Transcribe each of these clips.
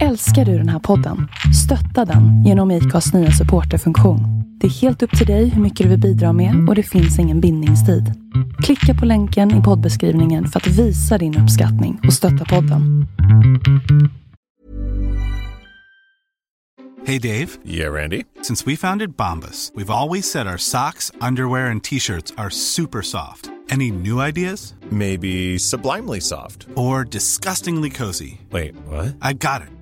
Älskar du den här podden? Stötta den genom IKAs nya supporterfunktion. Det är helt upp till dig hur mycket du vill bidra med och det finns ingen bindningstid. Klicka på länken i poddbeskrivningen för att visa din uppskattning och stötta podden. Hey Dave. Yeah, Randy. Since we founded Bombus, we've always said our socks, underwear, and t-shirts are super soft. Any new ideas? Maybe sublimely soft. Or disgustingly cozy? Wait, what? I got it.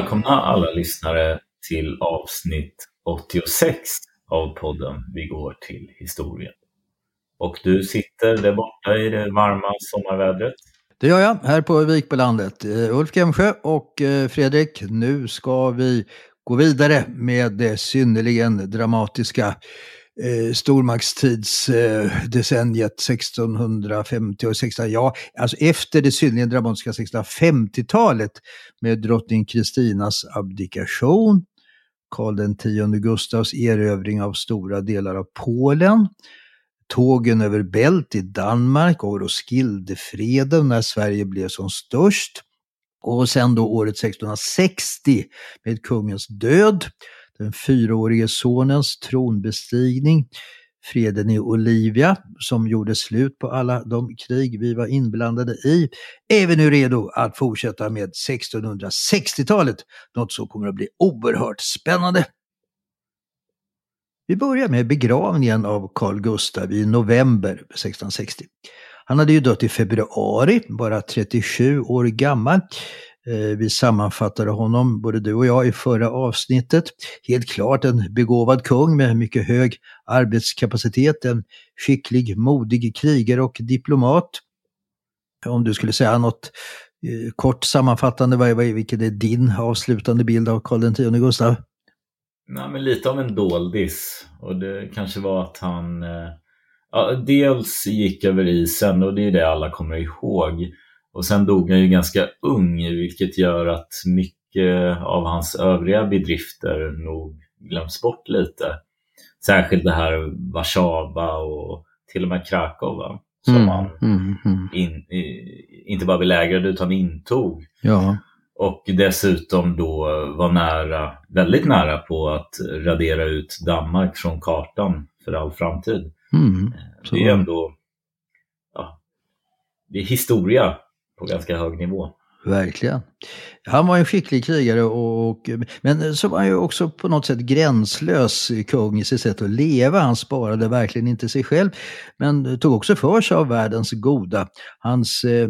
Välkomna alla lyssnare till avsnitt 86 av podden Vi går till historien. Och du sitter där borta i det varma sommarvädret. Det gör jag, här på Vikbolandet. Eh, Ulf Gemsjö och eh, Fredrik, nu ska vi gå vidare med det synnerligen dramatiska eh, stormaktstidsdecenniet eh, 1650 och 16, ja, alltså efter det synnerligen dramatiska 1650-talet med drottning Kristinas abdikation, Karl X Gustavs erövring av stora delar av Polen, tågen över Bält i Danmark och Roskildefreden när Sverige blev som störst. Och sen då året 1660 med kungens död, den fyraårige sonens tronbestigning, freden i Olivia som gjorde slut på alla de krig vi var inblandade i, är vi nu redo att fortsätta med 1660-talet, något som kommer att bli oerhört spännande. Vi börjar med begravningen av Carl Gustav i november 1660. Han hade ju dött i februari, bara 37 år gammal. Eh, vi sammanfattade honom, både du och jag, i förra avsnittet. Helt klart en begåvad kung med mycket hög arbetskapacitet, en skicklig, modig krigare och diplomat. Om du skulle säga något eh, kort sammanfattande, vilken är din avslutande bild av Karl X Gustav? Nej, men lite av en doldis. Och det kanske var att han eh, ja, dels gick över isen och det är det alla kommer ihåg. Och sen dog han ju ganska ung vilket gör att mycket av hans övriga bedrifter nog glöms bort lite. Särskilt det här Warszawa och till och med Krakow som han mm, mm. in, i, inte bara belägrade utan intog. Ja, Och dessutom då var nära, väldigt nära på att radera ut Danmark från kartan för all framtid. mm. Det är ändå ja, det är historia på ganska hög nivå. Verkligen. Han var en skicklig krigare, och, och, men så var han ju också på något sätt gränslös kung i sitt sätt att leva. Han sparade verkligen inte sig själv, men tog också för sig av världens goda. Hans eh,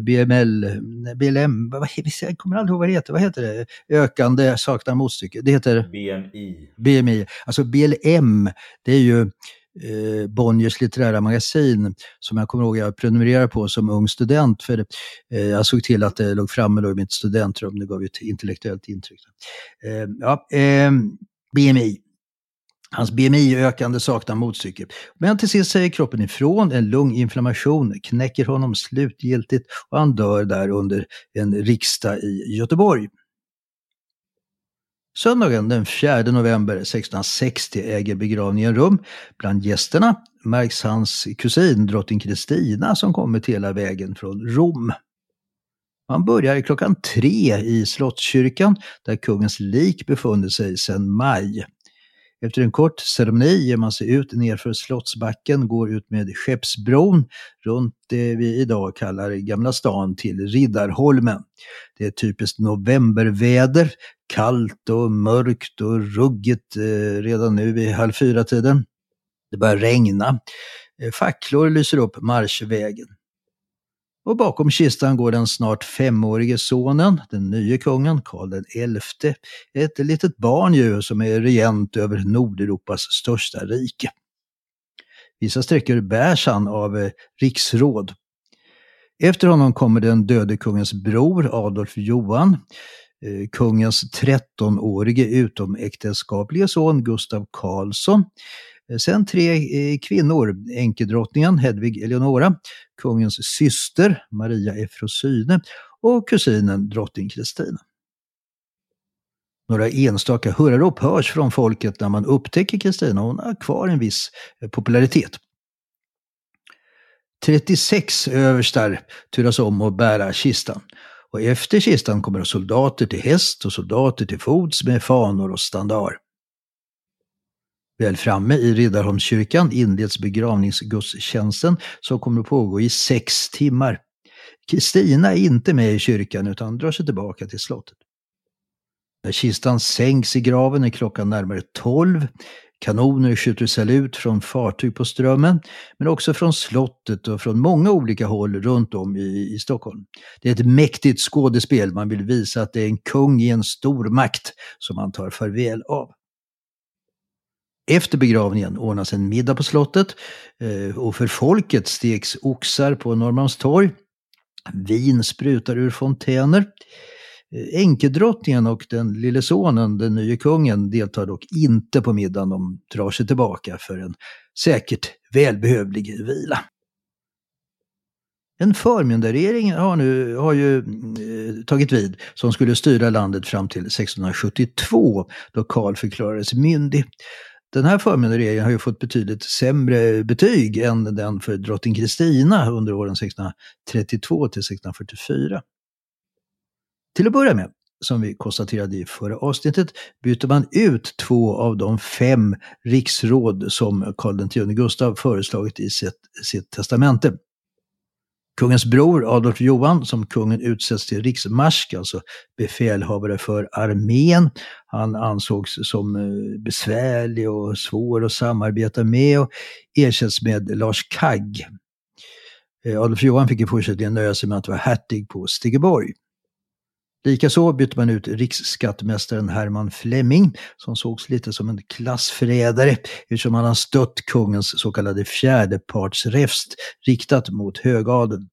BML, BLM, vad, jag kommer aldrig ihåg vad det heter, vad heter det? Ökande saknar motstycke. Det heter BMI. BMI. Alltså BLM, det är ju eh, Bonniers litterära magasin som jag kommer ihåg jag prenumererade på som ung student. För eh, jag såg till att det låg framme då i mitt studentrum. Det gav ju ett intellektuellt intryck. Eh, ja, eh, BMI. Hans BMI ökande saknar motstycke. Men till sist säger kroppen ifrån, en lunginflammation knäcker honom slutgiltigt och han dör där under en riksdag i Göteborg. Söndagen den 4 november 1660 äger begravningen rum. Bland gästerna märks hans kusin drottning Kristina som kommit hela vägen från Rom. Man börjar klockan tre i Slottskyrkan där kungens lik befunnit sig sedan maj. Efter en kort ceremoni ger man sig ut nerför Slottsbacken, går ut med Skeppsbron runt det vi idag kallar Gamla stan till Riddarholmen. Det är typiskt novemberväder, kallt och mörkt och ruggigt eh, redan nu vid halv fyra-tiden. Det börjar regna. Eh, facklor lyser upp marschvägen. Och bakom kistan går den snart femårige sonen, den nye kungen, Karl XI. Ett litet barn ju som är regent över Nordeuropas största rike. Vissa sträckor bärs han av eh, riksråd. Efter honom kommer den döde kungens bror Adolf Johan, Eh, kungens 13-årige utomäktenskaplige son Gustav Karlsson eh, Sen tre eh, kvinnor, enkedrottningen Hedvig Eleonora, kungens syster Maria Efrosyne och kusinen drottning Kristina. Några enstaka hurrarop hörs från folket när man upptäcker Kristina. Hon har kvar en viss popularitet. 36 överstar turas om att bära kistan. Och efter kistan kommer soldater till häst och soldater till fots med fanor och standar. Väl framme i Riddarholmskyrkan inleds begravningsgudstjänsten som kommer att pågå i sex timmar. Kristina är inte med i kyrkan utan drar sig tillbaka till slottet. När kistan sänks i graven är klockan närmare tolv. Kanoner skjuter salut från fartyg på Strömmen, men också från slottet och från många olika håll runt om i, i Stockholm. Det är ett mäktigt skådespel, man vill visa att det är en kung i en stor makt som man tar farväl av. Efter begravningen ordnas en middag på slottet eh, och för folket steks oxar på Norrmalmstorg. Vin sprutar ur fontäner. Enkedrottningen och den lille sonen, den nye kungen, deltar dock inte på middagen. De drar sig tillbaka för en säkert välbehövlig vila. En förmyndarregering har, nu, har ju eh, tagit vid som skulle styra landet fram till 1672 då Karl förklarades myndig. Den här förmyndarregeringen har ju fått betydligt sämre betyg än den för drottning Kristina under åren 1632 till 1644. Till att börja med, som vi konstaterade i förra avsnittet, byter man ut två av de fem riksråd som Karl X Gustav föreslagit i sitt, sitt testamente. Kungens bror Adolf Johan, som kungen utsätts till riksmarsk, alltså befälhavare för armén. Han ansågs som eh, besvärlig och svår att samarbeta med och ersätts med Lars Kagg. Eh, Adolf Johan fick i fortsättningen nöja sig med att vara hertig på Stigeborg. Likaså bytte man ut riksskattemästaren Herman Flemming som sågs lite som en klassförrädare eftersom han har stött kungens så kallade fjärdepartsräfst riktat mot högadeln.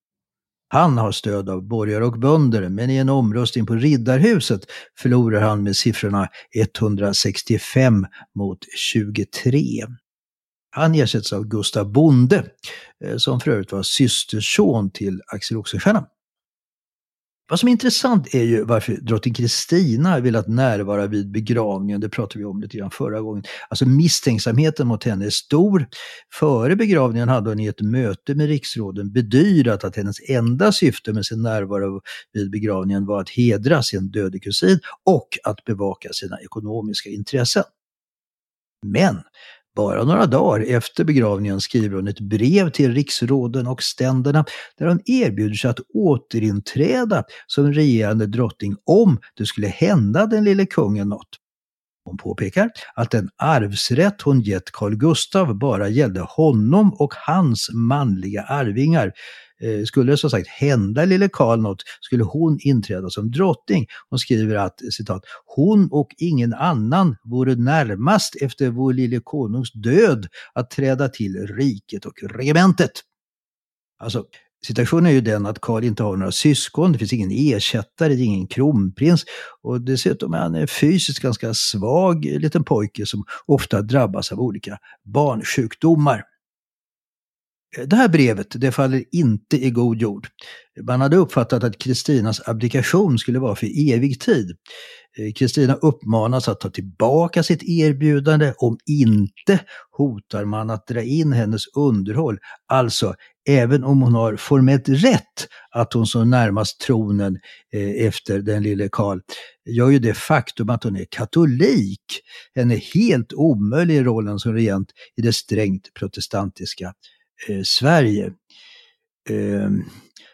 Han har stöd av borgare och bönder, men i en omröstning på Riddarhuset förlorar han med siffrorna 165 mot 23. Han ersätts av Gustav Bonde, eh, som för övrigt var systerson till Axel Oxenstierna. Vad som är intressant är ju varför drottning Kristina velat närvara vid begravningen. Det pratade vi om lite grann förra gången. Alltså misstänksamheten mot henne är stor. Före begravningen hade hon i ett möte med riksråden bedyrat att hennes enda syfte med sin närvaro vid begravningen var att hedra sin döde kusin och att bevaka sina ekonomiska intressen. Men bara några dagar efter begravningen skriver hon ett brev till riksråden och ständerna där hon erbjuder sig att återinträda som regerande drottning om det skulle hända den lille kungen något. Hon påpekar att den arvsrätt hon gett Carl Gustav bara gällde honom och hans manliga arvingar, Eh, skulle det som sagt hända lille Karl något skulle hon inträda som drottning. Hon skriver att citat, hon och ingen annan vore närmast efter vår lille konungs död att träda till riket och regementet. Alltså, Situationen är ju den att Karl inte har några syskon, det finns ingen ersättare, det är ingen kronprins och dessutom är han en fysiskt ganska svag liten pojke som ofta drabbas av olika barnsjukdomar. Det här brevet, det faller inte i god jord. Man hade uppfattat att Kristinas abdikation skulle vara för evig tid. Eh, Kristina uppmanas att ta tillbaka sitt erbjudande. Om inte hotar man att dra in hennes underhåll, alltså även om hon har formellt rätt att hon står närmast tronen eh, efter den lille Karl, gör ju det faktum att hon är katolik henne helt omöjlig i rollen som regent i det strängt protestantiska eh, Sverige. Eh,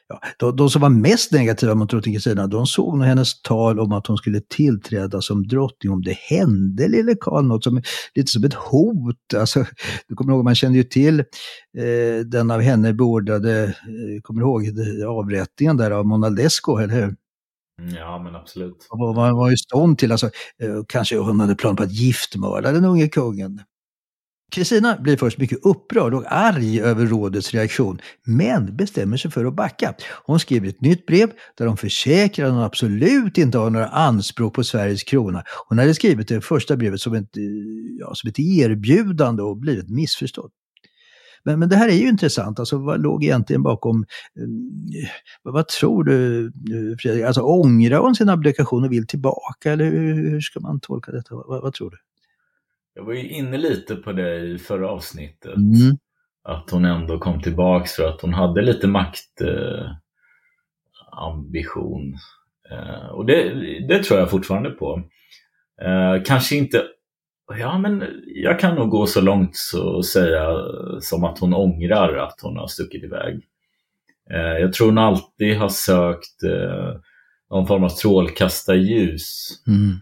ja, de, de, som var mest negativa mot drottning Kristina, de såg nog hennes tal om att hon skulle tillträda som drottning om det hände lille Karl något som, lite som ett hot. Alltså, du kommer ihåg, man kände ju till eh, den av henne beordrade, eh, kommer du ihåg avrättningen där av Monaldesco, eller hur? Mm, ja, men absolut. Vad man var i stånd till, alltså, eh, kanske hon hade plan på att giftmörda den unge kungen. Kristina blir först mycket upprörd och arg över rådets reaktion, men bestämmer sig för att backa. Hon skriver ett nytt brev där hon försäkrar att hon absolut inte har några anspråk på Sveriges krona. Hon hade skrivit det första brevet som ett, eh, ja, som ett erbjudande och blivit missförstådd. Men, men det här är ju intressant, alltså vad låg egentligen bakom, eh, vad tror du eh, Fredrik, alltså ångrar hon sin abdikation och vill tillbaka eller hur, hur ska man tolka detta, vad, vad tror du? Jag var ju inne lite på det i förra avsnittet. Mm. Att hon ändå kom tillbaks för att hon hade lite maktambition. Eh, eh, och det, det, tror jag fortfarande på. Eh, kanske inte, ja men jag kan nog gå så långt så säga som att hon ångrar att hon har stuckit iväg. Eh, jag tror hon alltid har sökt eh, någon form av strålkastarljus. Mm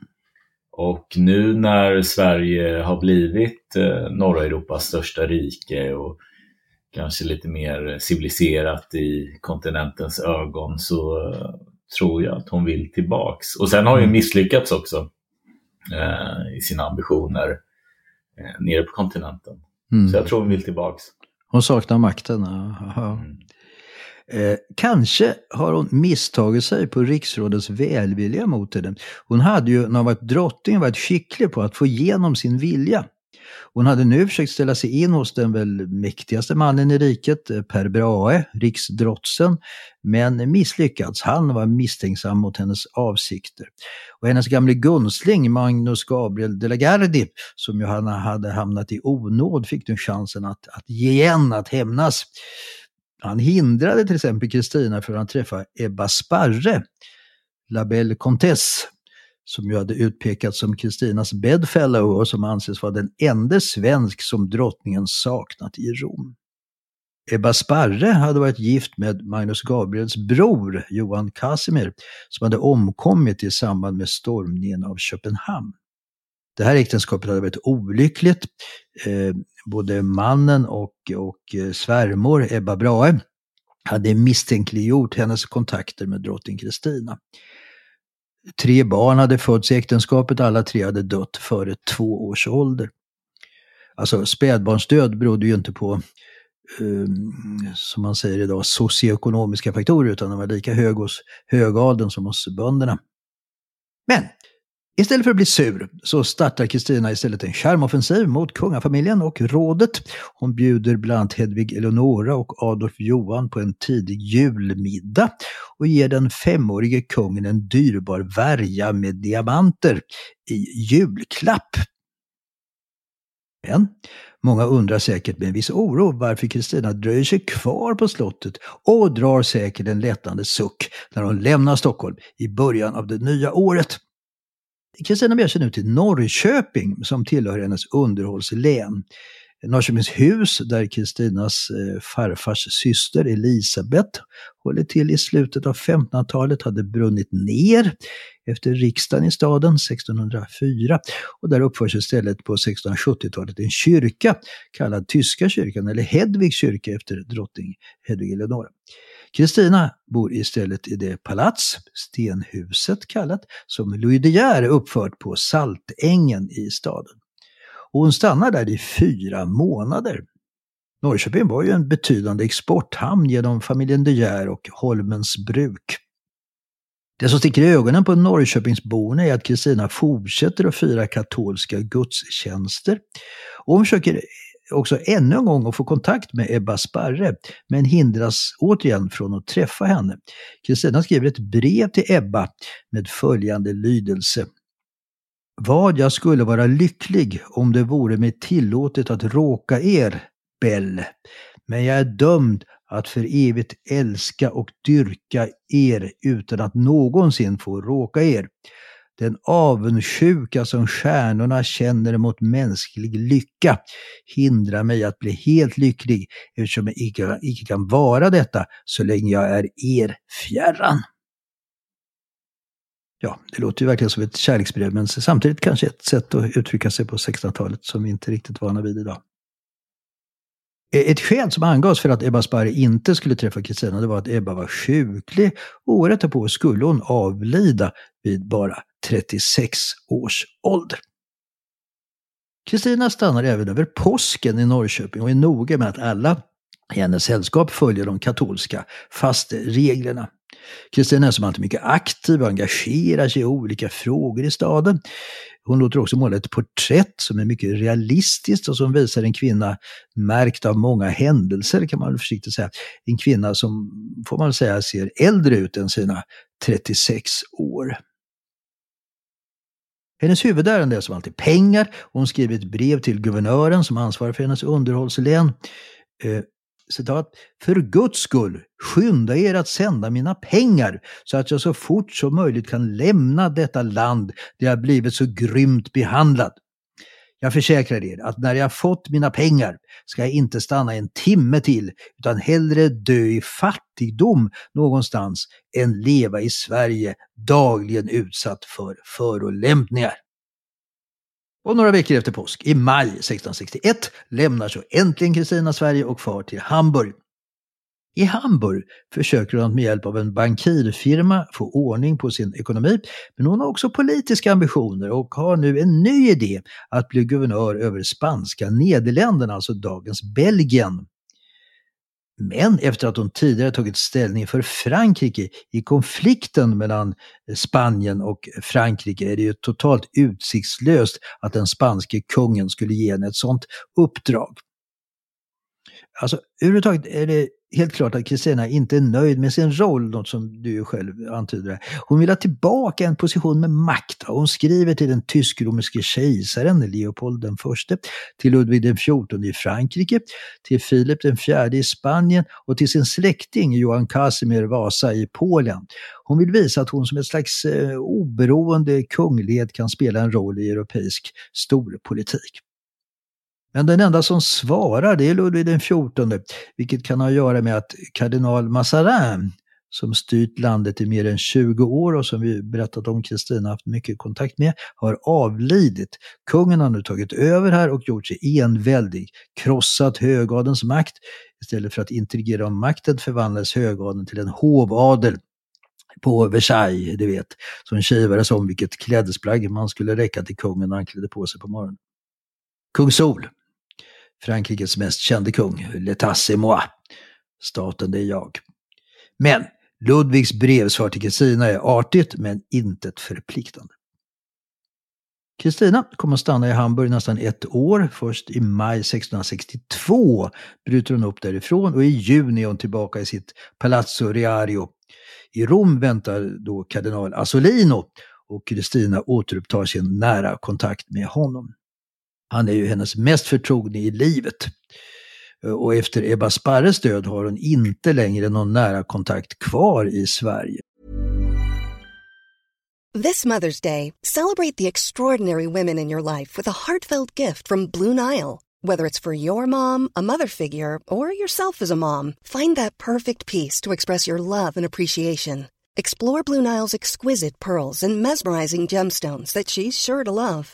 och nu när Sverige har blivit eh, norra Europas största rike och kanske lite mer civiliserat i kontinentens ögon så eh, tror jag att hon vill tillbaks. Och sen har hon mm. misslyckats också eh, i sina ambitioner eh, nere på kontinenten. Mm. Så jag tror hon vill tillbaks. Hon saknar makten. Mm. Eh, kanske har hon misstagit sig på riksrådets välvilja mot henne. Hon hade ju när hon varit drottning varit skicklig på att få igenom sin vilja. Hon hade nu försökt ställa sig in hos den väl mäktigaste mannen i riket, eh, Per Brahe, riksdrotsen, men misslyckats. Han var misstänksam mot hennes avsikter. Och hennes gamle gunstling Magnus Gabriel de la Gardie, som Johanna hade hamnat i onåd, fick nu chansen att, att ge igen, att hämnas. Han hindrade till exempel Kristina från att träffa Ebba Sparre, La Belle Comtesse, som ju hade utpekats som Kristinas bedfellow och som anses vara den enda svensk som drottningen saknat i Rom. Ebba Sparre hade varit gift med Magnus Gabriels bror Johan Casimir som hade omkommit i samband med stormningen av Köpenhamn. Det här äktenskapet hade varit olyckligt. Eh, Både mannen och, och eh, svärmor Ebba Brahe hade misstänkliggjort hennes kontakter med drottning Kristina. Tre barn hade fötts i äktenskapet, alla tre hade dött före två års ålder. Alltså spädbarnsdöd berodde ju inte på, um, som man säger idag, socioekonomiska faktorer utan den var lika hög hos högadeln som hos bönderna. Men Istället för att bli sur så startar Kristina istället en charmoffensiv mot kungafamiljen och rådet. Hon bjuder bland annat Hedvig Eleonora och Adolf Johan på en tidig julmiddag och ger den femårige kungen en dyrbar värja med diamanter i julklapp. Men många undrar säkert med en viss oro varför Kristina dröjer sig kvar på slottet och drar säkert en lättande suck när hon lämnar Stockholm i början av det nya året. Kristina beger sig nu till Norrköping som tillhör hennes underhållslän. Norrköpingshus där Kristinas eh, farfars syster Elisabet håller till i slutet av 1500-talet hade brunnit ner efter riksdagen i staden 1604 och där uppförs istället på 1670-talet en kyrka kallad Tyska kyrkan eller Hedvigs kyrka efter drottning Hedvig Eleonora. Kristina bor istället i det palats, Stenhuset kallat, som Louis De Geer uppfört på Saltängen i staden. Och hon stannar där i fyra månader. Norrköping var ju en betydande exporthamn genom familjen De Geer och Holmens bruk. Det som sticker i ögonen på Norrköpingsborna är att Kristina fortsätter att fira katolska gudstjänster. Och hon försöker också ännu en gång att få kontakt med Ebba Sparre, men hindras återigen från att träffa henne. Kristina skriver ett brev till Ebba med följande lydelse. Vad jag skulle vara lycklig om det vore mig tillåtet att råka er, Bell, men jag är dömd att för evigt älska och dyrka er utan att någonsin få råka er. Den avundsjuka som stjärnorna känner mot mänsklig lycka hindrar mig att bli helt lycklig eftersom jag icke, icke kan vara detta så länge jag är er fjärran. Ja, det låter ju verkligen som ett kärleksbrev men samtidigt kanske ett sätt att uttrycka sig på 1600-talet som vi inte riktigt vana vid idag. E- ett skäl som angavs för att Ebba Sparre inte skulle träffa Kristina det var att Ebba var sjuklig och året därpå skulle hon avlida vid bara 36 års ålder. Kristina stannar även över påsken i Norrköping och är noga med att alla i hennes sällskap följer de katolska fastereglerna. Kristina är som alltid mycket aktiv och engagerar sig i olika frågor i staden. Hon låter också måla ett porträtt som är mycket realistiskt och som visar en kvinna märkt av många händelser kan man väl försiktigt säga. En kvinna som, får man säga, ser äldre ut än sina 36 år. Hennes huvudärende är som alltid pengar. Hon skriver ett brev till guvernören som ansvarar för hennes underhållslän. Eh, Citat, för Guds skull, skynda er att sända mina pengar så att jag så fort som möjligt kan lämna detta land där jag blivit så grymt behandlad. Jag försäkrar er att när jag fått mina pengar ska jag inte stanna en timme till utan hellre dö i fattigdom någonstans än leva i Sverige dagligen utsatt för förolämpningar. Och några veckor efter påsk, i maj 1661, lämnar så äntligen Kristina Sverige och far till Hamburg. I Hamburg försöker hon med hjälp av en bankirfirma få ordning på sin ekonomi, men hon har också politiska ambitioner och har nu en ny idé att bli guvernör över spanska Nederländerna, alltså dagens Belgien. Men efter att hon tidigare tagit ställning för Frankrike i konflikten mellan eh, Spanien och Frankrike är det ju totalt utsiktslöst att den spanske kungen skulle ge henne ett sådant uppdrag. Alltså överhuvudtaget är det helt klart att Kristina inte är nöjd med sin roll, något som du ju själv antyder. Hon vill ha tillbaka en position med makt. Hon skriver till den tysk-romerske kejsaren Leopold den förste, till Ludvig den XIV i Frankrike, till Filip den fjärde i Spanien och till sin släkting Johan Casimir Vasa i Polen. Hon vill visa att hon som ett slags eh, oberoende kunglighet kan spela en roll i europeisk storpolitik. Men den enda som svarar det är Ludvig den XIV, vilket kan ha att göra med att kardinal Mazarin, som styrt landet i mer än 20 år och som vi berättat om Kristina haft mycket kontakt med, har avlidit. Kungen har nu tagit över här och gjort sig enväldig, krossat högadens makt. Istället för att intrigera om makten förvandlades högadeln till en hovadel på Versailles, du vet, som kivades om vilket klädesplagg man skulle räcka till kungen när han klädde på sig på morgonen. Kung Sol, Frankrikes mest kände kung, L'état c'est moi. Staten det är jag. Men Ludvigs brevsvar till Kristina är artigt men intet förpliktande. Kristina kommer att stanna i Hamburg nästan ett år. Först i maj 1662 bryter hon upp därifrån och i juni är hon tillbaka i sitt Palazzo Riario. I Rom väntar då kardinal Asolino och Kristina återupptar sin nära kontakt med honom. Han är ju hennes mest förtrogne i livet. Och efter Ebba Sparres död har hon inte längre någon nära kontakt kvar i Sverige. This Mother's Day, celebrate the extraordinary women in your life with a heartfelt gift from Blue Nile. Whether it's for your mom, a mother figure, or yourself as a mom, find that perfect piece to express your love and appreciation. Explore Blue Nile's exquisite pearls and mesmerizing gemstones that she's sure to love.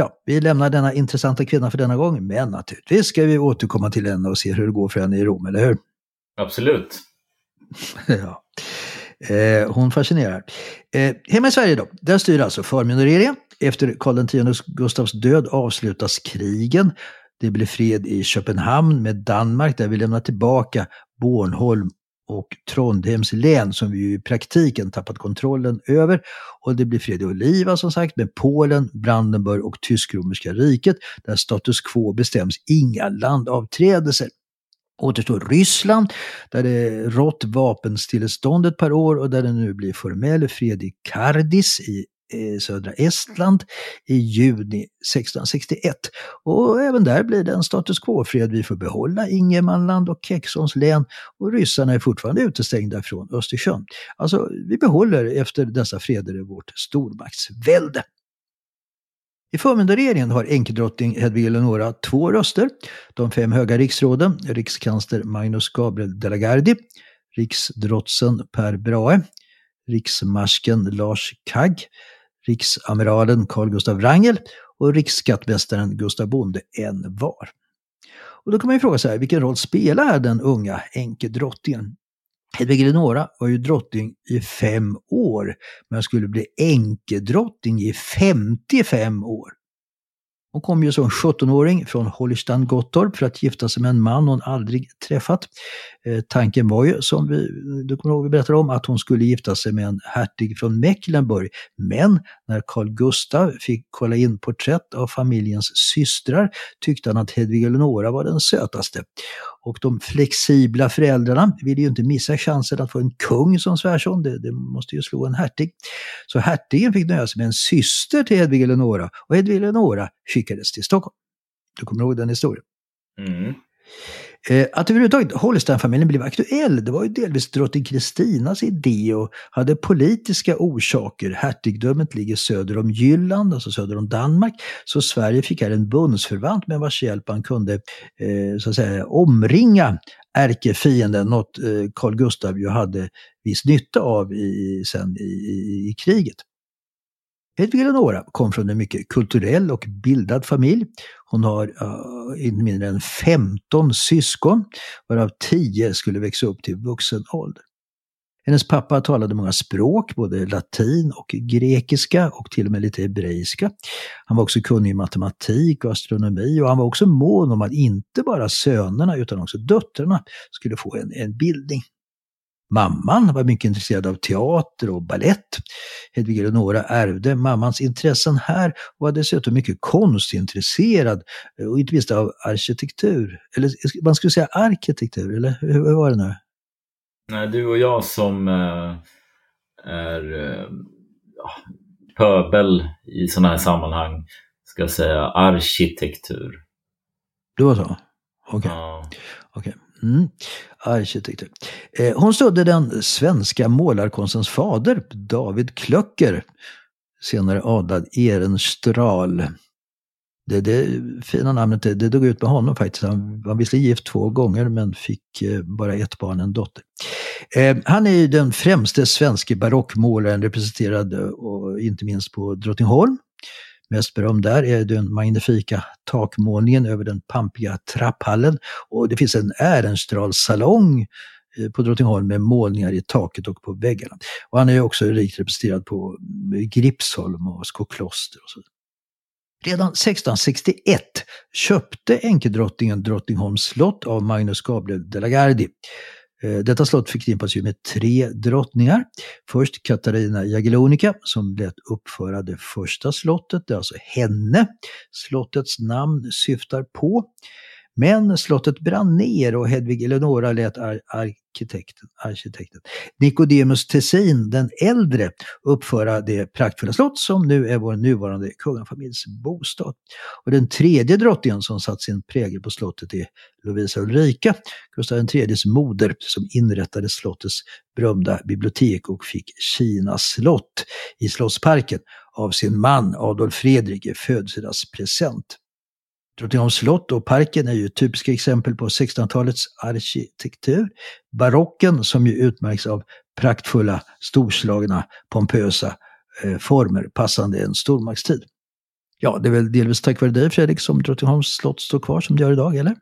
Ja, vi lämnar denna intressanta kvinna för denna gång, men naturligtvis ska vi återkomma till henne och se hur det går för henne i Rom, eller hur? Absolut. ja. Eh, hon fascinerar. Eh, hemma i Sverige då, där styr alltså förmynderiet. Efter Karl X Gustavs död avslutas krigen. Det blir fred i Köpenhamn med Danmark där vi lämnar tillbaka Bornholm och Trondheims län som vi ju i praktiken tappat kontrollen över. Och det blir fred i Oliva som sagt med Polen, Brandenburg och Tysk-romerska riket där status quo bestäms inga landavträdelser. Återstår Ryssland, där det rått vapenstillestånd ett par år och där det nu blir formell fred i Kardis i södra Estland i juni 1661. Och även där blir det en status quo-fred. Vi får behålla Ingermanland och Keksons län och ryssarna är fortfarande utestängda från Östersjön. Alltså, vi behåller efter dessa freder vårt stormaktsvälde. I förmyndarregeringen har enkedrottning Hedvig Eleonora två röster. De fem höga riksråden, rikskansler Magnus Gabriel de la Gardie, riksdrotsen Per Brahe, riksmarsken Lars Kagg, riksamiralen Carl Gustav Wrangel och riksskattmästaren Gustav Bonde en var. Och då kan man ju fråga sig, vilken roll spelar den unga änkedrottningen? Hedvig Eleonora var ju drottning i fem år, men skulle bli enkedrottning i 55 år. Hon kom ju som 17-åring från Holstein Gottorp för att gifta sig med en man hon aldrig träffat. Eh, tanken var ju, som vi, du kommer ihåg vi berättade om, att hon skulle gifta sig med en hertig från Mecklenburg. Men när Carl Gustav fick kolla in porträtt av familjens systrar tyckte han att Hedvig Eleonora var den sötaste. Och de flexibla föräldrarna ville ju inte missa chansen att få en kung som svärson, det, det måste ju slå en hertig. Så hertigen fick nöja sig med en syster till Hedvig Eleonora och Hedvig Eleonora skickades till Stockholm. Du kommer ihåg den historien? Mm. Eh, Att överhuvudtaget Holstein-familjen blev aktuell, det var ju delvis drottning Kristinas idé och hade politiska orsaker. Hertigdömet ligger söder om Jylland, alltså söder om Danmark, så Sverige fick här en bundsförvant med vars hjälp han kunde eh, så att säga, omringa ärkefienden, något eh, Carl Gustav ju hade viss nytta av i, sen i, i, i kriget. Hedvig Eleonora kom från en mycket kulturell och bildad familj. Hon har uh, inte mindre än 15 syskon, varav 10 skulle växa upp till vuxen ålder. Hennes pappa talade många språk, både latin och grekiska och till och med lite hebreiska. Han var också kunnig i matematik och astronomi och han var också mån om att inte bara sönerna utan också döttrarna skulle få en, en bildning. Mamman var mycket intresserad av teater och ballett. Hedvig Eleonora ärvde mammans intressen här och var dessutom mycket konstintresserad och inte minst av arkitektur. Eller man skulle säga arkitektur, eller hur var det nu? Nej, du och jag som äh, är äh, pöbel i sådana här sammanhang ska säga arkitektur. Det var så? Okej. Okay. Ja. okay. Mm. Arkitektur. Eh, hon stödde den svenska målarkonstens fader, David Klöcker, senare adlad Ehrenstrahl. Det, det fina namnet, det, det dog ut med honom faktiskt. Han var visserligen gift två gånger men fick eh, bara ett barn, en dotter. Eh, han är ju den främste svenske barockmålaren representerad eh, och inte minst på Drottningholm. Mest berömd där är den magnifika takmålningen över den pampiga trapphallen. Och det finns en Ehrenstrahl-salong eh, på Drottningholm med målningar i taket och på väggarna. Och han är också rikt representerad på eh, Gripsholm och Skokloster och så. Redan 1661 köpte enkedrottningen Drottningholms slott av Magnus Gabriel de la Gardie. Eh, detta slott förknippas ju med tre drottningar. Först Katarina Jagellonica som lät uppföra det första slottet. Det är alltså henne slottets namn syftar på. Men slottet brann ner och Hedvig Eleonora lät ar arkitekten, arkitekten Nicodemus Tessin den äldre uppföra det praktfulla slott som nu är vår nuvarande kungafamiljs bostad. Och den tredje drottningen som satt sin prägel på slottet är Lovisa Ulrika, Gustav IIIs moder, som inrättade slottets berömda bibliotek och fick Kina slott i Slottsparken av sin man Adolf Fredrik i födelsedagspresent. Drottningholms slott och parken är ju typiska exempel på 1600-talets arkitektur. Barocken som ju utmärks av praktfulla, storslagna, pompösa eh, former passande en stormaktstid. Ja, det är väl delvis tack vare dig Fredrik som Drottningholms slott står kvar som det gör idag, eller?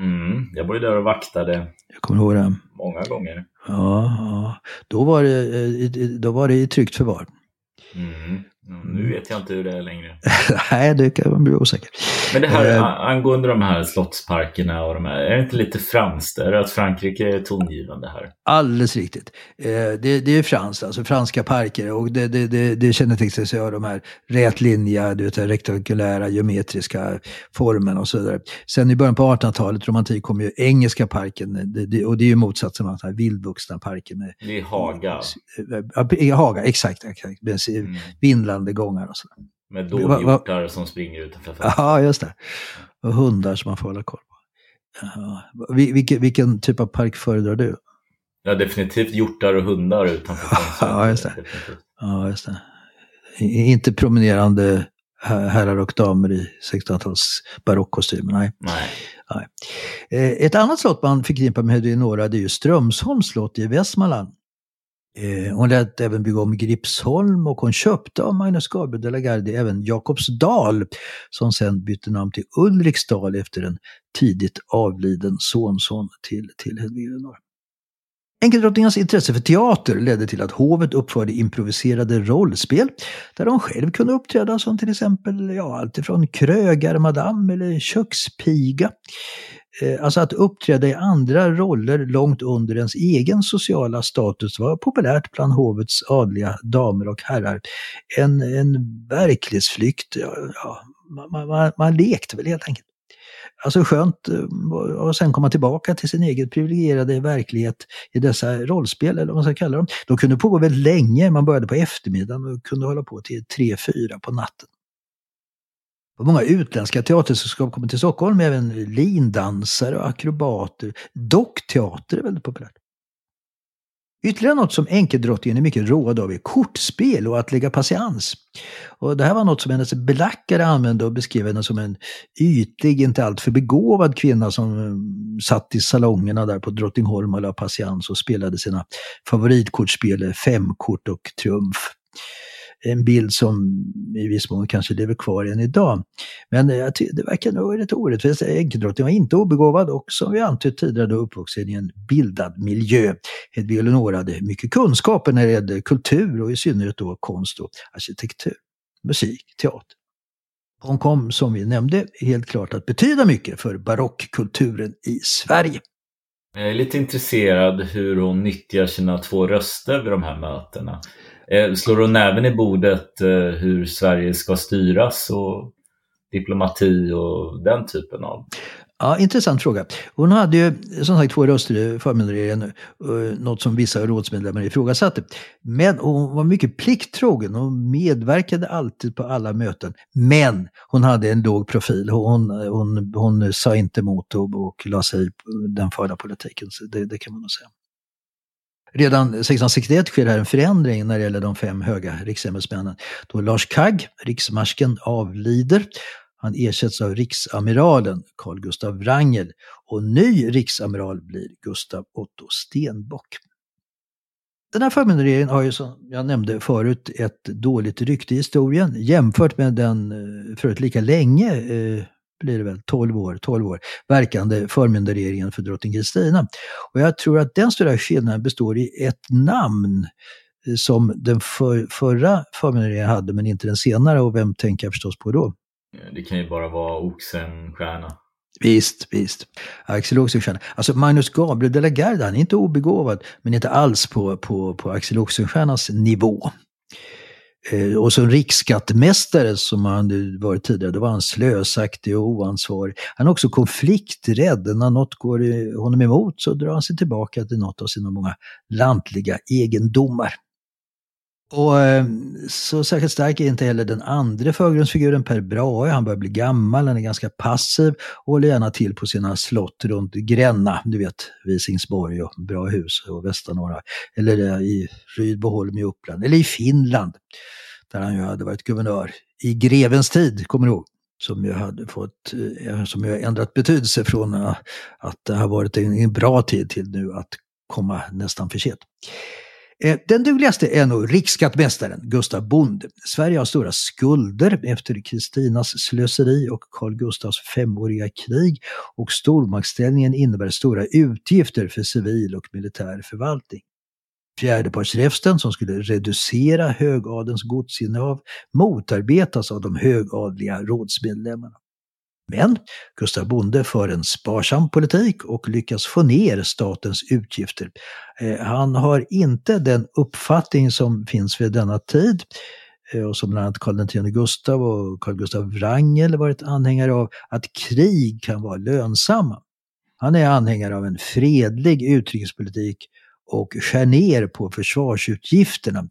Mm, jag var ju där och vaktade jag kommer ihåg det. många gånger. Ja, ja. Då, var det, eh, då var det i tryggt förvar. Mm. Nu vet jag inte hur det är längre. Nej, det kan man bli osäker. Men det här Eh. angående de här slottsparkerna och de här, är det inte lite franskt? Är det att Frankrike är tongivande här? Alldeles riktigt. Eh, det, det är franskt, alltså franska parker och det, det, det, det kännetecknar sig av de här rätlinjiga, du vet, rektangulära, geometriska formen och så vidare. Sen i början på 1800-talet, romantik, kom ju engelska parken och det är ju motsatsen av den här vildvuxna parken med Det är Haga Ja, i Haga, exakt. exakt. Med Mm. vindlande gångar och sådär. med dovhjortar som springer utanför fönstret. Ja, just det. Och hundar som man får hålla koll på. Vil- Vilken, vilken typ av park föredrar du? Ja, definitivt hjortar och hundar utanför fönstret. Ja, just det. Ja, just det. Inte promenerande her- herrar och damer i 1600-tals barockkostymer, nej. Nej. nej. Eh, Ett annat slott man förknippar med Hedinora det är ju Strömsholms slott i Västmanland. Eh, Hon lät även bygga om Gripsholm och hon köpte av Magnus Gabriel de la Gardie även Jakobsdal som sen bytte namn till Ulriksdal efter en tidigt avliden sonson till, till Hedvig Eleonora. Enkeldrottningens intresse för teater ledde till att hovet uppförde improviserade rollspel där hon själv kunde uppträda som till exempel ja, alltifrån krögarmadam eller kökspiga. Eh, alltså att uppträda i andra roller långt under ens egen sociala status var populärt bland hovets adliga damer och herrar. En, en verklighetsflykt, ja, ja, man, man, man lekte väl helt enkelt. Alltså skönt eh, att och sen komma tillbaka till sin egen privilegierade verklighet i dessa rollspel, eller vad man ska kalla dem. De kunde pågå väldigt länge, man började på eftermiddagen och kunde hålla på till tre fyra på natten. Och många utländska teatersällskap kommer till Stockholm, även lindansare och akrobater. Dockteater är väldigt populärt. Ytterligare något som enkeldrottningen är mycket road av är kortspel och att lägga patiens. Och det här var något som hennes belackare använde och beskrev henne som en ytlig, inte alltför begåvad kvinna som mm, satt i salongerna där på Drottningholm och la patiens och spelade sina favoritkortspel Femkort och Triumf. En bild som i viss mån kanske lever kvar än idag. Men eh, jag det verkar nog lite orättvist. Enkeldrottningen var inte obegåvad och som vi antytt tidigare då uppvuxen i en bildad miljö. Hedvig Eleonora hade mycket kunskaper när det gällde kultur och i synnerhet då konst och arkitektur, musik, teater. Hon kom, som vi nämnde, helt klart att betyda mycket för barockkulturen i Sverige. Jag är lite intresserad hur hon nyttjar sina två röster vid de här mötena. Eh, slår hon näven i bordet eh, hur Sverige ska styras och diplomati och den typen av? Ja, intressant fråga. Hon hade ju som sagt två röster i förmyndarregeringen, eh, något som vissa rådsmedlemmar ifrågasatte. Men hon var mycket plikttrogen och medverkade alltid på alla möten. Men hon hade en låg profil. Hon, hon, hon sa inte emot och, och la sig i den förda politiken. Så det, det kan man nog säga. Redan 1661 sker här en förändring när det gäller de fem höga riksämbetsmännen. Då Lars Kagg, riksmarsken, avlider. Han ersätts av riksamiralen Carl Gustav Wrangel och ny riksamiral blir Gustav Otto Stenbock. Den här förmyndarregeringen har ju som jag nämnde förut ett dåligt rykte i historien jämfört med den eh, förut lika länge, eh, blir det väl 12 år, 12 år, verkande förmyndarregeringen för drottning Kristina. Och jag tror att den stora skillnaden består i ett namn eh, som den för, förra förmyndarregeringen hade men inte den senare och vem tänker jag förstås på då? Eh, Det kan ju bara vara Oxenstierna. Visst, visst. Axel Oxenstierna. Alltså Magnus Gabriel de la Garde, han är inte obegåvad, men inte alls på, på, på Axel Oxenstiernas nivå. Eh, och som riksskattemästare som han varit tidigare, då var han slösaktig och oansvarig. Han är också konflikträdd. När något går honom emot så drar han sig tillbaka till något av sina många lantliga egendomar. Och eh, så särskilt stark är inte heller den andra förgrundsfiguren Per Brahe. Han börjar bli gammal, han är ganska passiv och håller gärna till på sina slott runt Gränna, du vet Visingsborg och Brahehus och Västernorra. Eller eh, i Rydboholm i Uppland, eller i Finland, där han ju hade varit guvernör i grevens tid, kommer du ihåg? Som ju hade fått, eh, som ju ändrat betydelse från att det har varit en bra tid till nu att komma nästan för sent. Eh, den dugligaste är nog riksskattmästaren Gustav Bonde. Sverige har stora skulder efter Kristinas slöseri och Carl Gustavs femåriga krig och stormaktsställningen innebär stora utgifter för civil och militär förvaltning. Fjärdepartsräfsten som skulle reducera högadens godsinnehav motarbetas av de högadliga rådsmedlemmarna. Men Gustav Bonde för en sparsam politik och lyckas få ner statens utgifter. Eh, han har inte den uppfattning som finns vid denna tid eh, och som bland annat Karl X Gustav och Carl Gustav Wrangel varit anhängare av, att krig kan vara lönsamma. Han är anhängare av en fredlig utrikespolitik och skär ner på försvarsutgifterna.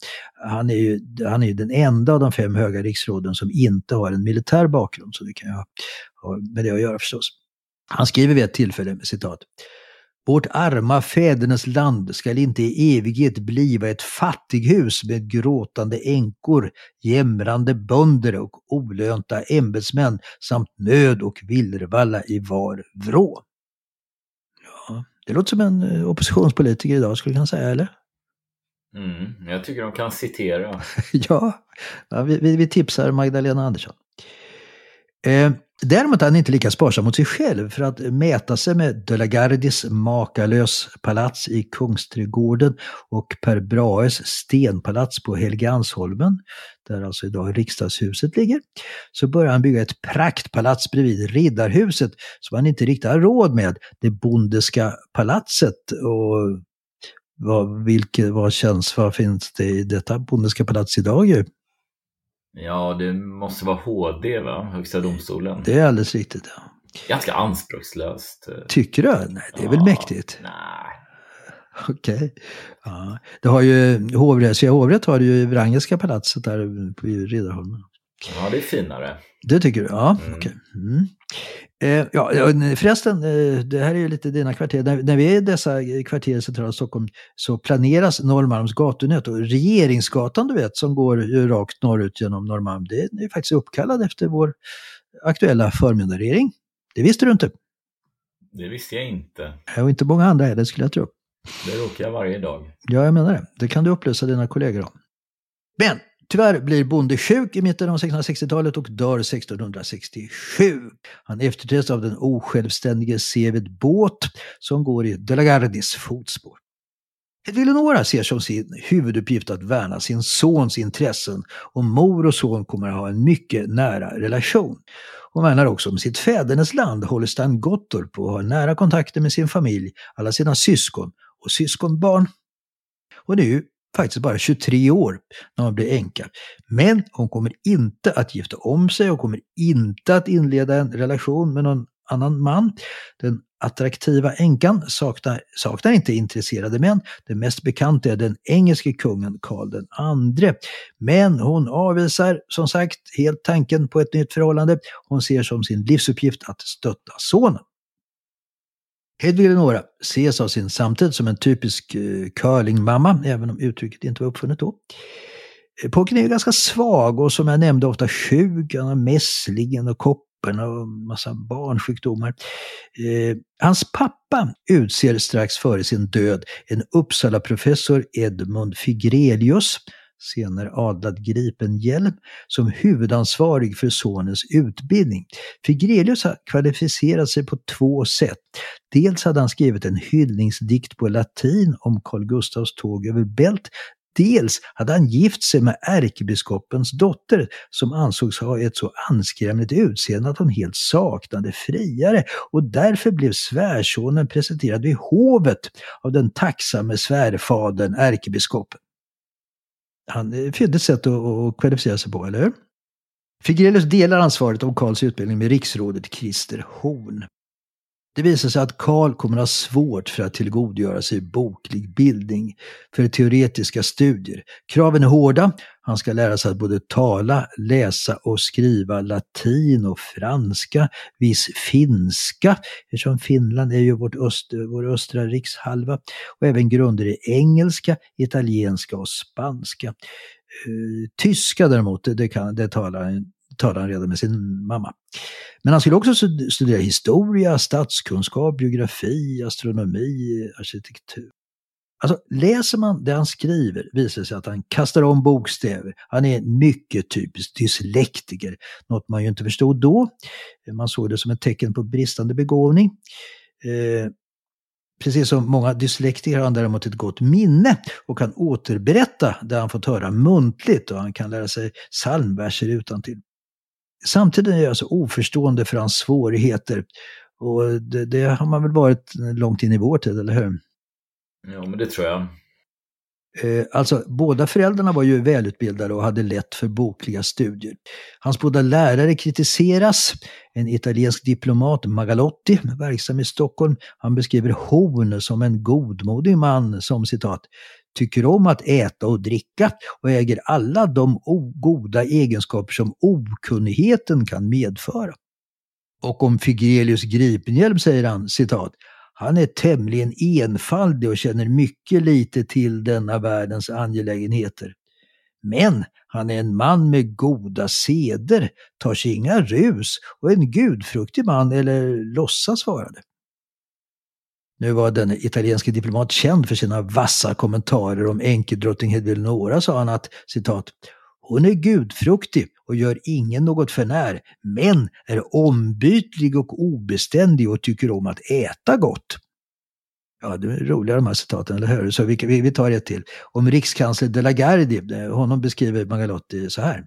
Han är ju han är den enda av de fem höga riksråden som inte har en militär bakgrund, så det kan ju ha, ha med det att göra förstås. Han skriver vid ett tillfälle, citat, vårt arma fädernes land skall inte i evighet bliva ett fattighus med gråtande änkor, jämrande bönder och olönta ämbetsmän samt nöd och villervalla i var vrå. Det låter som en eh, oppositionspolitiker idag skulle man säga, eller? Mm, jag tycker de kan citera. ja, ja vi, vi, vi, tipsar Magdalena Andersson. Eh, däremot är han inte lika sparsam mot sig själv för att mäta sig med De la Gardis makalös palats i Kungsträdgården och Per Brahes stenpalats på Helgeandsholmen, där alltså idag riksdagshuset ligger, så börjar han bygga ett praktpalats bredvid Riddarhuset som han inte riktigt har råd med, det Bondeska palatset. Och vad, vilket, vad känns, vad finns det i detta Bondeska palats idag ju? Ja, det måste vara HD, va? Högsta domstolen. Det är alldeles riktigt, ja. Ganska anspråkslöst. Tycker du? Nej, det är ja, väl mäktigt? Nej. Okej. Okay. Ja. Det har ju hovrätt, Svea hovrätt har ju Wrangelska palatset där på Riddarholmen. Ja, det är finare. Det tycker du? Ja, mm. okej. Okay. Mm. Eh, ja, förresten, eh, det här är ju lite dina kvarter. När, när vi är i dessa kvarter i centrala Stockholm så planeras Norrmalms gatunät. Och Regeringsgatan, du vet, som går rakt norrut genom Norrmalm, det är faktiskt uppkallad efter vår aktuella förmyndarregering. Det visste du inte? Det visste jag inte. Och inte många andra heller, skulle jag tro. Det råkar jag varje dag. Ja, jag menar det. Det kan du upplysa dina kollegor om. Men Tyvärr blir Bonde sjuk i mitten av 1660-talet och dör 1667. Han efterträds av den osjälvständige Seved Båt som går i De la Gardis fotspår. Eleonora ser som sin huvuduppgift att värna sin sons intressen och mor och son kommer att ha en mycket nära relation. Hon värnar också om sitt fädernesland, Holstein Gottorp och har nära kontakter med sin familj, alla sina syskon och syskonbarn. Och nu faktiskt bara 23 år när hon blir änka. Men hon kommer inte att gifta om sig och kommer inte att inleda en relation med någon annan man. Den attraktiva änkan saknar, saknar inte intresserade män. Den mest bekanta är den engelske kungen Karl II. Men hon avvisar som sagt helt tanken på ett nytt förhållande. Hon ser som sin livsuppgift att stötta sonen. Hedvig Eleonora ses av sin samtid som en typisk eh, curlingmamma, även om uttrycket inte var uppfunnet då. Eh, pojken är ju ganska svag och som jag nämnde ofta sjuk, han har mässlingen och koppen och massa barnsjukdomar. Eh, hans pappa utser strax före sin död en Uppsala-professor Edmund Figrelius senare adlad Gripenhjelm, som huvudansvarig för sonens utbildning. Figrelius har kvalificerat sig på två sätt. Dels hade han skrivit en hyllningsdikt på latin om Carl Gustavs tåg över Bält, Dels hade han gift sig med ärkebiskopens dotter som ansågs ha ett så anskrämligt utseende att hon helt saknade friare och därför blev svärsonen presenterad vid hovet av den tacksamme svärfadern ärkebiskopen han eh, ett sätt att, att kvalificera sig på, eller hur? Figrelius delar ansvaret om Karls utbildning med riksrådet Christer Horn. Det visar sig att Karl kommer att ha svårt för att tillgodogöra sig boklig bildning för teoretiska studier. Kraven är hårda. Han ska lära sig att både tala, läsa och skriva latin och franska, viss finska, eftersom Finland är ju vårt öster, vår östra rikshalva, och även grunder i engelska, italienska och spanska. Eh, tyska däremot, det, kan, det talar talade han redan med sin mamma. Men han skulle också studera historia, statskunskap, biografi, astronomi, arkitektur. Alltså läser man det han skriver visar det sig att han kastar om bokstäver. Han är mycket typisk dyslektiker, något man ju inte förstod då. Man såg det som ett tecken på bristande begåvning. Eh, precis som många dyslektiker har han däremot ett gott minne och kan återberätta det han fått höra muntligt och han kan lära sig psalmverser utan till. Samtidigt är jag så oförstående för hans svårigheter. Och det, det, har man väl varit långt in i vår tid, eller hur? Ja, men det tror jag. Eh, alltså, båda föräldrarna var ju välutbildade och hade lätt för bokliga studier. Hans båda lärare kritiseras. En italiensk diplomat, Magalotti, verksam i Stockholm, han beskriver Horn som en godmodig man som citat tycker om att äta och dricka och äger alla de goda egenskaper som okunnigheten kan medföra. Och om Figelius Gripenhjelm säger han, citat, han är tämligen enfaldig och känner mycket lite till denna världens angelägenheter. Men han är en man med goda seder, tar sig inga rus och en gudfruktig man, eller låtsas vara det. Nu var den italienske diplomat känd för sina vassa kommentarer om enkedrottning Hedvig sa han att citat hon är gudfruktig och gör ingen något förnär, men är ombytlig och obeständig och tycker om att äta gott. Ja, det är roliga de här citaten, eller hur? Så vi, vi tar ett till. Om rikskansler De la Gardie, eh, honom beskriver Magalotti så här.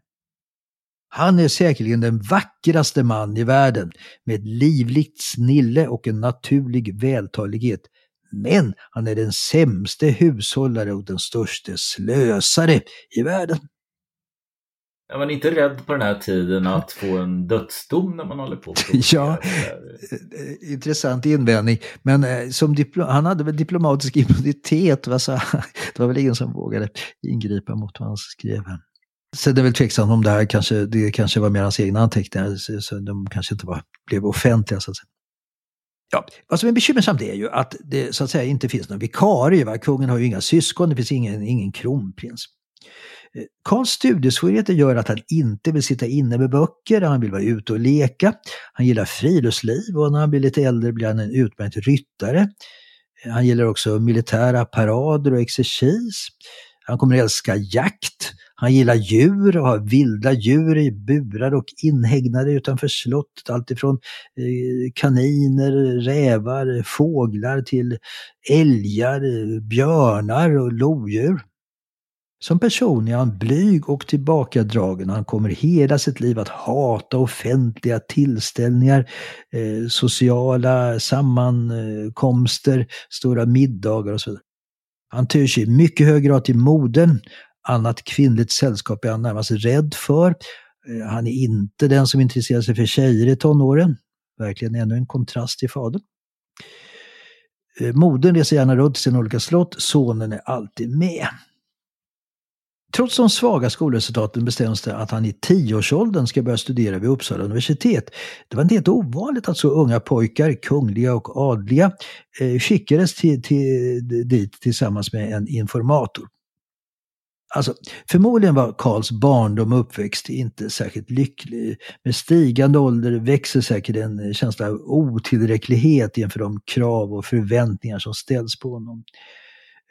Han är säkerligen den vackraste man i världen med ett livligt snille och en naturlig vältalighet. Men han är den sämste hushållare och den största slösare i världen. Är man inte rädd på den här tiden att få en dödsdom när man håller på? ja, eh, intressant invändning. Men eh, som han hade väl diplomatisk immunitet, det var väl ingen som vågade ingripa mot vad han skrev är det väl tveksamt om det här kanske, det kanske var mer hans egna anteckningar, så, så de kanske inte var, blev offentliga så att säga. Ja, vad som är bekymmersamt är ju att det så att säga inte finns någon vikarie. Va? Kungen har ju inga syskon, det finns ingen, ingen kronprins. Eh, Karls studiesvårigheter gör att han inte vill sitta inne med böcker, han vill vara ute och leka. Han gillar friluftsliv och när han blir lite äldre blir han en utmärkt ryttare. Eh, han gillar också militära parader och exercis. Han kommer att älska jakt. Han gillar djur och har vilda djur i burar och inhägnade utanför slottet. Alltifrån eh, kaniner, rävar, fåglar till älgar, björnar och lodjur. Som person är han blyg och tillbakadragen. Han kommer hela sitt liv att hata offentliga tillställningar, eh, sociala sammankomster, stora middagar och så vidare. Han tyr sig i mycket hög grad till moden. Annat kvinnligt sällskap är han närmast rädd för. Eh, han är inte den som intresserar sig för tjejer i tonåren. Verkligen ännu en kontrast till fadern. Eh, modern reser gärna runt till sina olika slott. Sonen är alltid med. Trots de svaga skolresultaten bestäms det att han i tioårsåldern ska börja studera vid Uppsala universitet. Det var inte helt ovanligt att så unga pojkar, kungliga och adliga, eh, skickades till, till, dit tillsammans med en informator. Alltså, förmodligen var Karls barndom och uppväxt inte särskilt lycklig. Med stigande ålder växer säkert en känsla av otillräcklighet inför de krav och förväntningar som ställs på honom.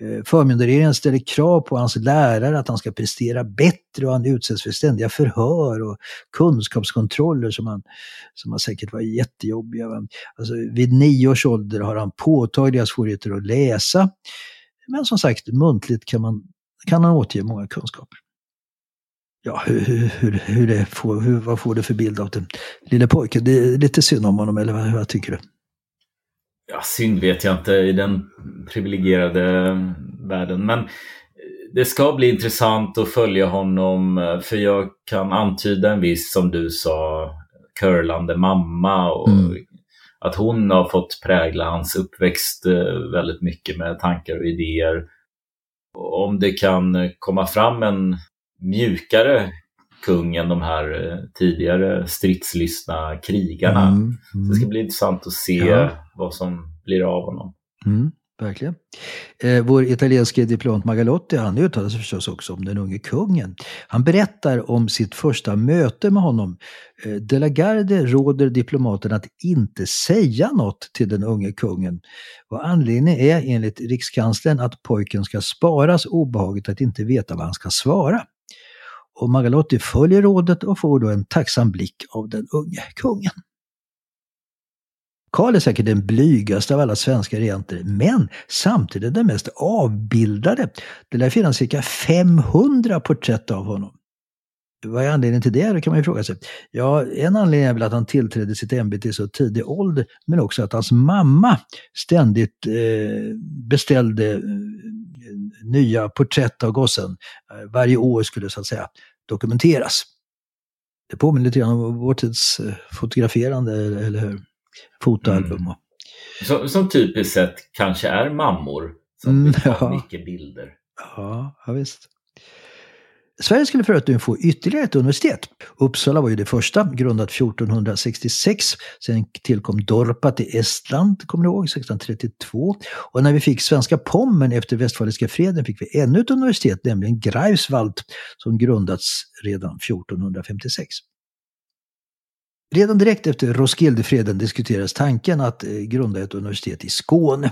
Eh, förmyndarregeringen ställer krav på hans lärare att han ska prestera bättre och han utsätts för ständiga förhör och kunskapskontroller som, han, som han säkert var jättejobbiga. Alltså, vid nio års ålder har han påtagliga svårigheter att läsa. Men som sagt, muntligt kan, man, kan han återge många kunskaper. Ja, hur, hur, hur det får, hur, vad får du för bild av den lille pojken? Det är lite synd om honom, eller vad, vad tycker du? Ja, synd vet jag inte i den privilegierade världen. Men det ska bli intressant att följa honom för jag kan antyda en viss, som du sa, curlande mamma och mm. att hon har fått prägla hans uppväxt eh, väldigt mycket med tankar och idéer. Om det kan komma fram en mjukare kung än de här eh, tidigare stridslystna krigarna. Mm, mm. Det ska bli intressant att se ja. vad som blir av honom. Mm, verkligen. Eh, vår italienske diplomat Magalotti, han uttalar sig förstås också om den unge kungen. Han berättar om sitt första möte med honom. Eh, De la Garde råder diplomaten att inte säga något till den unge kungen. Och anledningen är enligt rikskanslern att pojken ska sparas obehaget att inte veta vad han ska svara. Och Magalotti följer rådet och får då en tacksam blick av den unge kungen. Karl är säkert den blygaste av alla svenska regenter, men samtidigt den mest avbildade. Det lär finnas cirka 500 porträtt av honom. Vad är anledningen till det? Det kan man ju fråga sig. Ja, en anledning är väl att han tillträdde sitt ämbete i så tidig ålder, men också att hans mamma ständigt eh, beställde eh, nya porträtt av gossen. Eh, varje år skulle så att säga dokumenteras. Det påminner lite grann om vår tids eh, fotograferande, eller hur? Fotoalbum. Mm. Som, som typiskt sett kanske är mammor som mm, vill ha mycket bilder. Ja, ja visst. Sverige skulle för övrigt få ytterligare ett universitet. Uppsala var ju det första, grundat 1466. Sen tillkom Dorpat i Estland, kommer ni ihåg, 1632. Och när vi fick svenska Pommern efter Westfaliska freden fick vi ännu ett universitet, nämligen Greifswald, som grundats redan 1456. Redan direkt efter Roskildefreden diskuterades tanken att eh, grunda ett universitet i Skåne.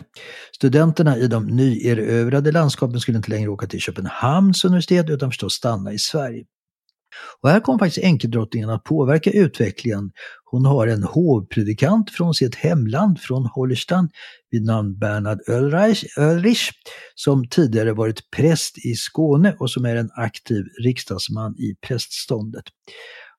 Studenterna i de nyerövrade landskapen skulle inte längre åka till Köpenhamns universitet utan förstås stanna i Sverige. Och här kom faktiskt enkeldrottningen att påverka utvecklingen. Hon har en hovpredikant från sitt hemland, från Holstein, vid namn Bernhard Ölrich, Ölrich, som tidigare varit präst i Skåne och som är en aktiv riksdagsman i prästståndet.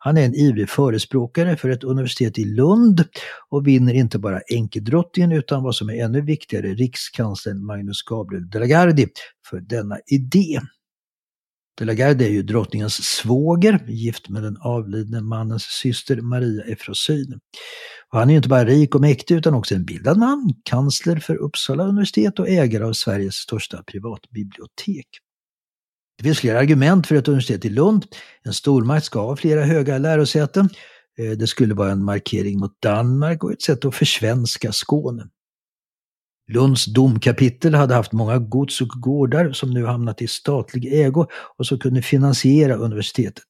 Han är en ivrig förespråkare för ett universitet i Lund och vinner inte bara enkedrottningen utan vad som är ännu viktigare rikskanslern Magnus Gabriel de la Gardie för denna idé. De la Gardie är ju drottningens svåger, gift med den avlidne mannens syster Maria Efrosyn. Och han är ju inte bara rik och mäktig utan också en bildad man, kansler för Uppsala universitet och ägare av Sveriges största privatbibliotek. Det finns flera argument för ett universitet i Lund. En stormakt ska ha flera höga lärosäten. Eh, det skulle vara en markering mot Danmark och ett sätt att försvenska Skåne. Lunds domkapitel hade haft många gods och gårdar som nu hamnat i statlig ägo och som kunde finansiera universitetet.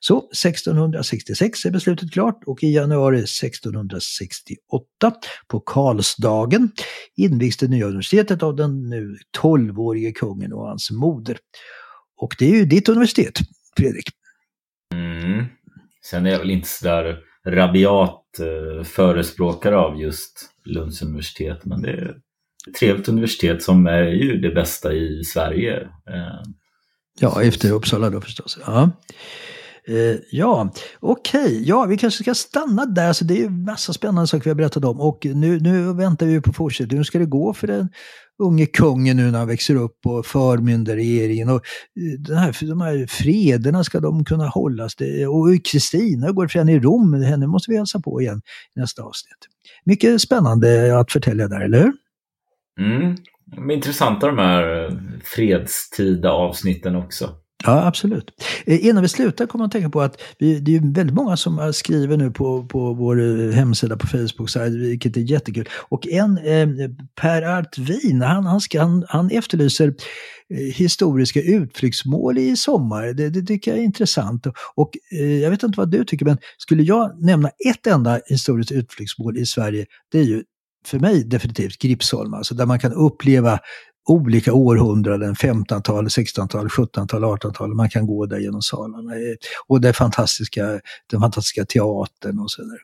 Så 1666 är beslutet klart och i januari 1668 på Karlsdagen invigs det nya universitetet av den nu 12-årige kungen och hans moder. Och det är ju ditt universitet, Fredrik. Mm. Sen är jag väl inte sådär rabiat eh, förespråkare av just Lunds universitet, men det är ett trevligt universitet som är ju det bästa i Sverige. Eh, ja, efter Uppsala då förstås. Ja. Eh, ja, okej. Okay. Ja, vi kanske ska stanna där. Så det är ju massa spännande saker vi har berättat om. Och nu, nu väntar vi på fortsättning. Hur ska det gå för den unge kungen nu när han växer upp och förmyndarregeringen. Och eh, den här, de här frederna ska de kunna hållas. Det, och Kristina går fram i Rom. Henne måste vi hälsa på igen i nästa avsnitt. Mycket spännande att förtälja där, eller hur? Mm. Intressanta de här fredstida avsnitten också. Ja, absolut. Eh, innan vi slutar kommer jag att tänka på att vi, det är väldigt många som eh, skriver nu på, på vår eh, hemsida på Facebook, så här, vilket är jättekul. Och en, eh, Per Artvin, han, han, ska, han, han efterlyser historiska utflyktsmål i sommar. Det, det tycker jag är intressant. Och eh, jag vet inte vad du tycker, men skulle jag nämna ett enda historiskt utflyktsmål i Sverige, det är ju för mig definitivt Gripsholm, alltså där man kan uppleva olika århundraden, 15-tal, 16-tal, 17-tal, 18-tal. Man kan gå där genom salarna. Och det fantastiska, den fantastiska teatern och så vidare.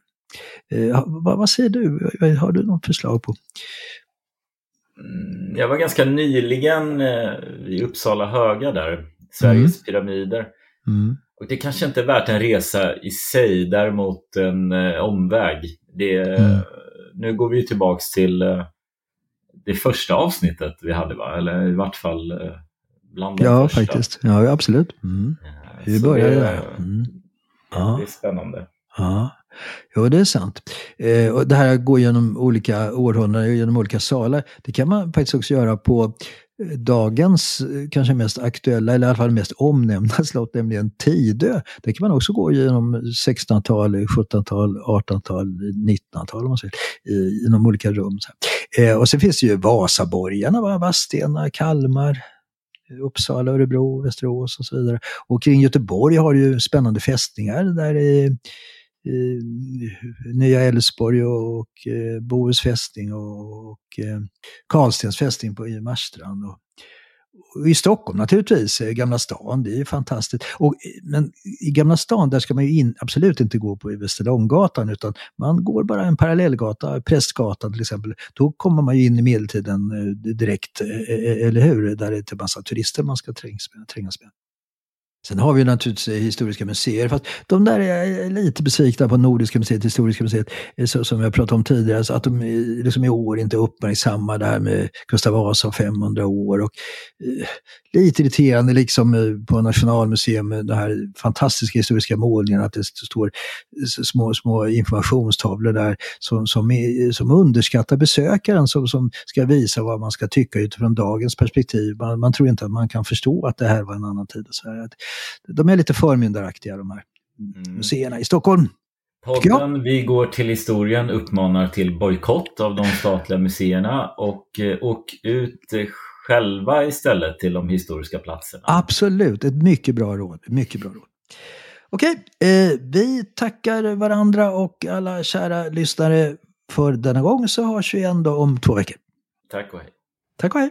Eh, vad, vad, säger du? Har du något förslag på? Mm, jag var ganska nyligen eh, i Uppsala höga där, Sveriges mm. pyramider. Mm. Och det kanske inte är värt en resa i sig, däremot en eh, omväg. Det, mm. Nu går vi tillbaks till eh, det första avsnittet vi hade, va? eller i vart fall eh, bland de Ja, första. faktiskt. Ja, absolut. Mm. Vi Så började det- där. Mm. Ja. Det är spännande. Ja, jo det är sant. Eh, och det här går genom olika århundraden, genom olika salar. Det kan man faktiskt också göra på eh, dagens eh, kanske mest aktuella, eller i alla fall mest omnämnda slott, nämligen Tidö. Där kan man också gå genom 1600-tal, 1700-tal, 1800-tal, 1900-tal om man säger, i, genom olika rum. Så här. Eh, och så finns det ju Vasaborgarna, va? Vadstena, Kalmar, Uppsala, Örebro, Västerås och så vidare. Och kring Göteborg har du ju spännande fästningar där i, i Nya Älvsborg och, och eh, Bohus fästning och, och eh, Karlstens fästning på, i Marstrand. Och i Stockholm naturligtvis, i Gamla stan, det är fantastiskt. Och, eh, men i Gamla stan där ska man ju in, absolut inte gå på Västerlånggatan utan man går bara en parallellgata, Prästgatan till exempel. Då kommer man ju in i medeltiden eh, direkt, eller hur? Där är det en massa turister man ska trängas med. Trängas med. Sen har vi naturligtvis eh, historiska museer, fast de där är eh, lite besvikna på Nordiska museet, Historiska museet, eh, så, som jag pratade om tidigare, så att de liksom i år inte uppmärksammar det här med Gustav Vasa 500 år. Och, eh, lite irriterande liksom på Nationalmuseum de här fantastiska historiska målningarna, att det står små, små informationstavlor där som, som, är, som underskattar besökaren, som, som ska visa vad man ska tycka utifrån dagens perspektiv. Man, man tror inte att man kan förstå att det här var en annan tid. Och så här. De är lite förmyndaraktiga de här museerna i Stockholm. Podden Vi går till historien uppmanar till bojkott av de statliga museerna och åk ut eh, själva istället till de historiska platserna. Absolut, ett mycket bra råd. Mycket bra råd. Okej, eh, vi tackar varandra och alla kära lyssnare för denna gång så hörs vi igen då om två veckor. Tack och hej. Tack och hej!